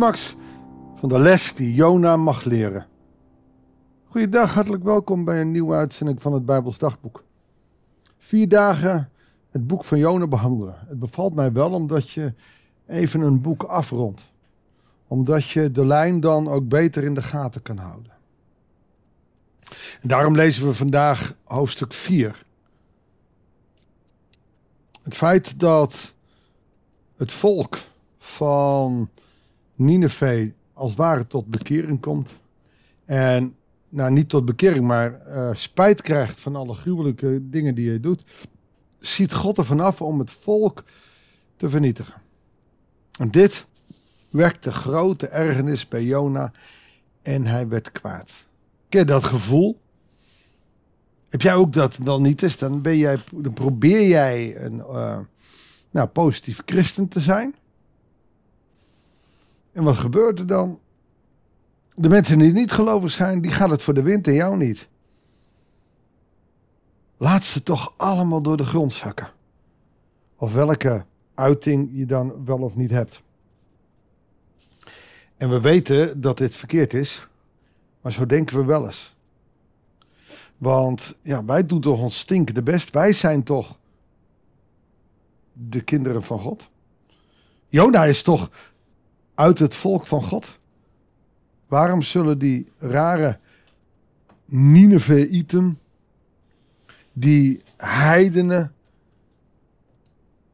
climax van de les die Jona mag leren. Goeiedag, hartelijk welkom bij een nieuwe uitzending van het Bijbels Dagboek. Vier dagen het boek van Jona behandelen. Het bevalt mij wel omdat je even een boek afrondt. Omdat je de lijn dan ook beter in de gaten kan houden. En daarom lezen we vandaag hoofdstuk 4. Het feit dat het volk van Nineveh als het ware tot bekering komt. En nou, niet tot bekering, maar uh, spijt krijgt van alle gruwelijke dingen die hij doet. Ziet God er vanaf om het volk te vernietigen. En dit wekte grote ergernis bij Jona en hij werd kwaad. Ken dat gevoel? Heb jij ook dat dan niet eens? Dan, dan probeer jij een uh, nou, positief christen te zijn. En wat gebeurt er dan? De mensen die niet gelovig zijn, die gaan het voor de wind en jou niet. Laat ze toch allemaal door de grond zakken. Of welke uiting je dan wel of niet hebt. En we weten dat dit verkeerd is, maar zo denken we wel eens. Want ja, wij doen toch ons stinkende best. Wij zijn toch de kinderen van God. Jona is toch uit het volk van God. Waarom zullen die rare Nineveïten, die heidenen,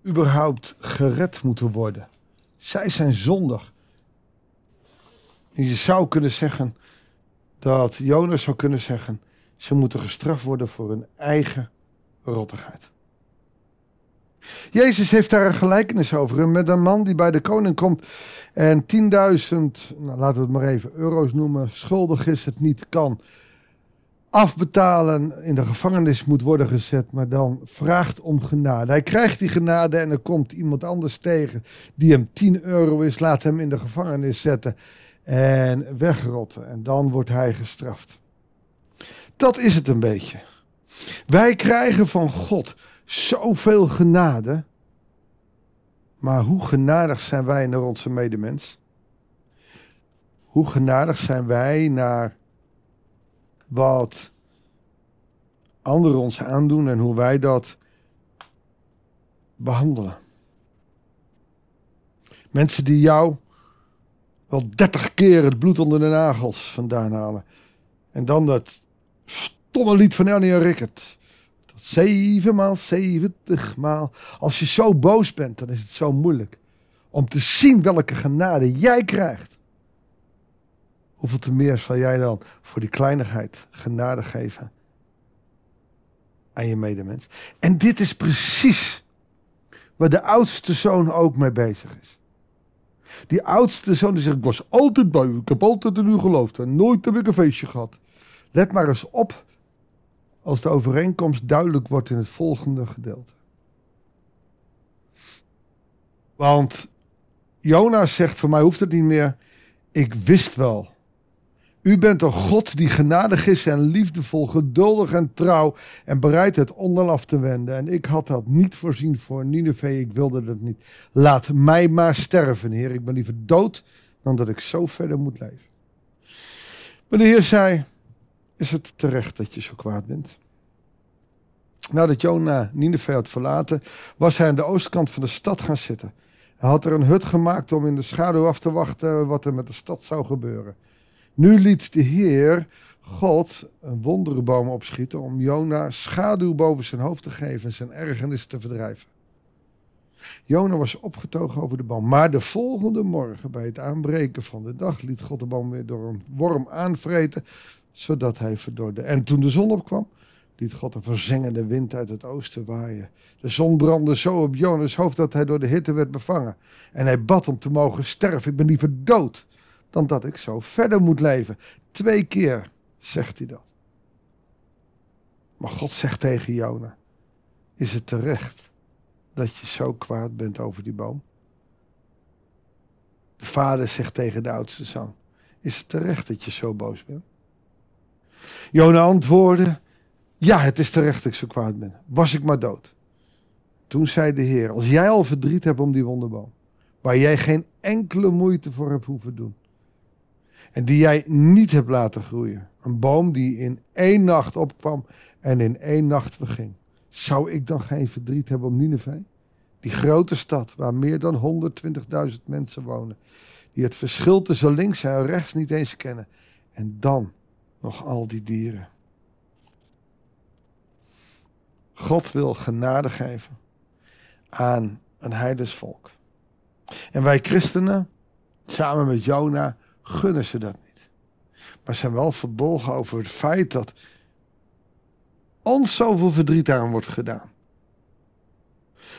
überhaupt gered moeten worden? Zij zijn zondig. je zou kunnen zeggen dat Jonas zou kunnen zeggen: ze moeten gestraft worden voor hun eigen rottigheid. Jezus heeft daar een gelijkenis over. Met een man die bij de koning komt en 10.000, nou laten we het maar even euro's noemen, schuldig is, het niet kan afbetalen, in de gevangenis moet worden gezet, maar dan vraagt om genade. Hij krijgt die genade en er komt iemand anders tegen die hem 10 euro is, laat hem in de gevangenis zetten en wegrotten. En dan wordt hij gestraft. Dat is het een beetje. Wij krijgen van God zoveel genade. Maar hoe genadig zijn wij naar onze medemens? Hoe genadig zijn wij naar wat anderen ons aandoen en hoe wij dat behandelen? Mensen die jou wel dertig keer het bloed onder de nagels vandaan halen. En dan dat stomme lied van Ernie Zevenmaal, zeventigmaal. Als je zo boos bent, dan is het zo moeilijk om te zien welke genade jij krijgt. Hoeveel te meer zal jij dan voor die kleinigheid genade geven aan je medemens? En dit is precies waar de oudste zoon ook mee bezig is. Die oudste zoon die zegt, ik was altijd bij u, ik heb altijd in u geloofd en nooit heb ik een feestje gehad. Let maar eens op als de overeenkomst duidelijk wordt in het volgende gedeelte. Want Jonas zegt: Voor mij hoeft het niet meer. Ik wist wel. U bent een God die genadig is en liefdevol, geduldig en trouw en bereid het onderaf te wenden. En ik had dat niet voorzien voor Nineveh, ik wilde dat niet. Laat mij maar sterven, Heer. Ik ben liever dood dan dat ik zo verder moet leven. Maar de Heer zei: is het terecht dat je zo kwaad bent. Nadat Jona Nineveh had verlaten, was hij aan de oostkant van de stad gaan zitten. Hij had er een hut gemaakt om in de schaduw af te wachten wat er met de stad zou gebeuren. Nu liet de Heer, God, een wonderenboom opschieten om Jona schaduw boven zijn hoofd te geven en zijn ergernis te verdrijven. Jona was opgetogen over de boom, maar de volgende morgen, bij het aanbreken van de dag, liet God de boom weer door een worm aanvreten, zodat hij verdorde. En toen de zon opkwam, liet God een verzengende wind uit het oosten waaien. De zon brandde zo op Jonas hoofd dat hij door de hitte werd bevangen. En hij bad om te mogen sterven. Ik ben liever dood dan dat ik zo verder moet leven. Twee keer zegt hij dat. Maar God zegt tegen Jona: Is het terecht dat je zo kwaad bent over die boom? De vader zegt tegen de oudste zoon: Is het terecht dat je zo boos bent? Jona antwoordde: Ja, het is terecht dat ik zo kwaad ben. Was ik maar dood. Toen zei de Heer: Als jij al verdriet hebt om die wonderboom, waar jij geen enkele moeite voor hebt hoeven doen. En die jij niet hebt laten groeien. Een boom die in één nacht opkwam en in één nacht verging. Zou ik dan geen verdriet hebben om Nineveh? Die grote stad waar meer dan 120.000 mensen wonen. Die het verschil tussen links en rechts niet eens kennen. En dan nog al die dieren. God wil genade geven aan een heidensvolk. En wij christenen, samen met Jona, gunnen ze dat niet. Maar zijn wel verbolgen over het feit dat ons zoveel verdriet aan wordt gedaan.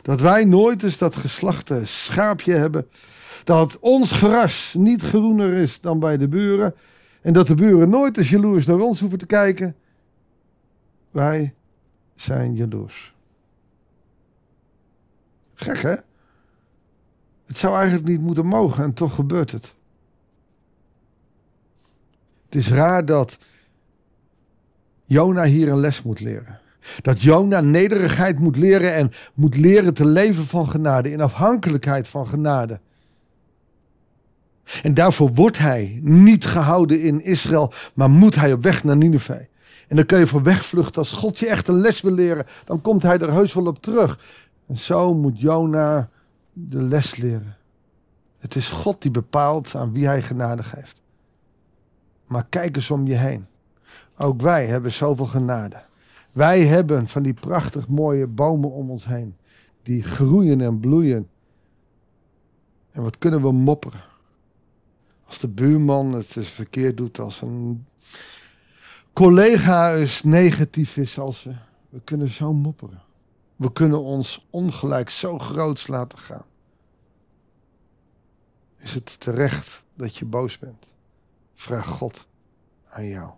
Dat wij nooit eens dat geslachte schaapje hebben. Dat ons gras niet groener is dan bij de buren. En dat de buren nooit eens jaloers naar ons hoeven te kijken. Wij zijn jaloers. Gek hè? Het zou eigenlijk niet moeten mogen en toch gebeurt het. Het is raar dat Jona hier een les moet leren. Dat Jona nederigheid moet leren en moet leren te leven van genade, in afhankelijkheid van genade. En daarvoor wordt hij niet gehouden in Israël, maar moet hij op weg naar Nineveh. En dan kun je voor wegvluchten. Als God je echt een les wil leren, dan komt hij er heus wel op terug. En zo moet Jona de les leren. Het is God die bepaalt aan wie hij genade geeft. Maar kijk eens om je heen. Ook wij hebben zoveel genade. Wij hebben van die prachtig mooie bomen om ons heen. Die groeien en bloeien. En wat kunnen we mopperen? Als de buurman het verkeerd doet, als een collega eens negatief is, als we. We kunnen zo mopperen. We kunnen ons ongelijk zo groots laten gaan. Is het terecht dat je boos bent? Vraag God aan jou.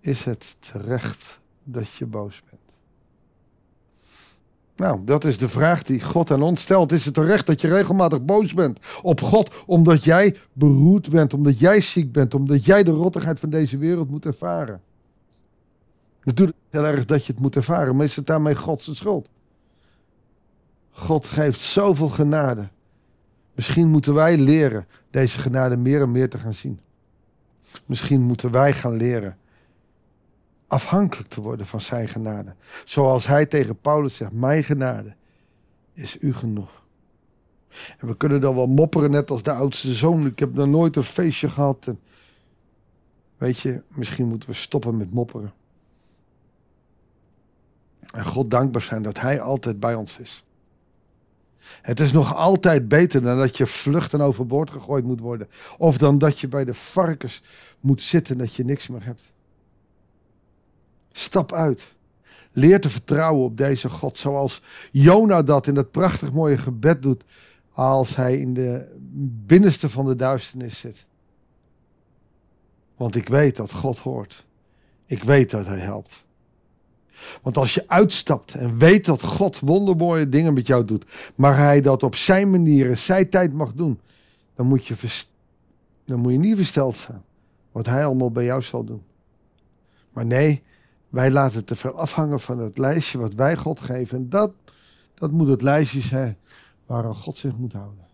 Is het terecht dat je boos bent? Nou, dat is de vraag die God aan ons stelt. Is het terecht dat je regelmatig boos bent op God omdat jij beroerd bent, omdat jij ziek bent, omdat jij de rottigheid van deze wereld moet ervaren? Natuurlijk heel erg dat je het moet ervaren, maar is het daarmee Gods schuld? God geeft zoveel genade. Misschien moeten wij leren deze genade meer en meer te gaan zien. Misschien moeten wij gaan leren afhankelijk te worden van zijn genade. Zoals hij tegen Paulus zegt: Mijn genade is u genoeg. En we kunnen dan wel mopperen, net als de oudste zoon. Ik heb nog nooit een feestje gehad. Weet je, misschien moeten we stoppen met mopperen. En God dankbaar zijn dat Hij altijd bij ons is. Het is nog altijd beter dan dat je vlucht en overboord gegooid moet worden. Of dan dat je bij de varkens moet zitten dat je niks meer hebt. Stap uit. Leer te vertrouwen op deze God. Zoals Jona dat in dat prachtig mooie gebed doet. Als hij in de binnenste van de duisternis zit. Want ik weet dat God hoort. Ik weet dat hij helpt. Want als je uitstapt en weet dat God wondermooie dingen met jou doet, maar hij dat op zijn manier en zijn tijd mag doen, dan moet je, dan moet je niet versteld zijn wat hij allemaal bij jou zal doen. Maar nee, wij laten te veel afhangen van het lijstje wat wij God geven. En dat, dat moet het lijstje zijn waaraan God zich moet houden.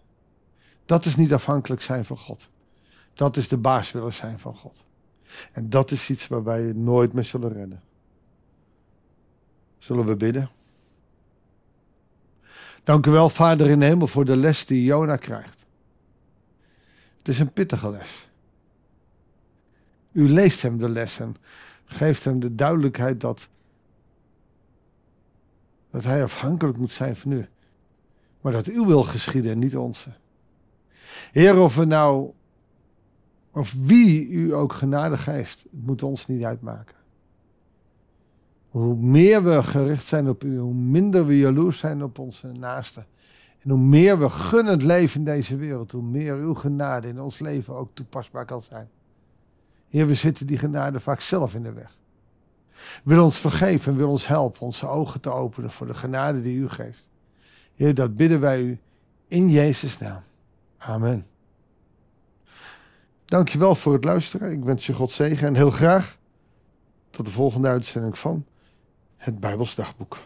Dat is niet afhankelijk zijn van God. Dat is de baas willen zijn van God. En dat is iets waar wij nooit mee zullen redden. Zullen we bidden? Dank u wel, Vader in de hemel, voor de les die Jona krijgt. Het is een pittige les. U leest hem de les en geeft hem de duidelijkheid dat, dat hij afhankelijk moet zijn van u. Maar dat uw wil geschieden en niet onze. Heer, of we nou, of wie u ook genade geeft, het moet ons niet uitmaken. Hoe meer we gericht zijn op u, hoe minder we jaloers zijn op onze naasten. En hoe meer we gunnend leven in deze wereld, hoe meer uw genade in ons leven ook toepasbaar kan zijn. Heer, we zitten die genade vaak zelf in de weg. Wil ons vergeven en wil ons helpen onze ogen te openen voor de genade die u geeft. Heer, dat bidden wij u in Jezus' naam. Amen. Dankjewel voor het luisteren. Ik wens je God zegen en heel graag tot de volgende uitzending van het Bijbels Dagboek.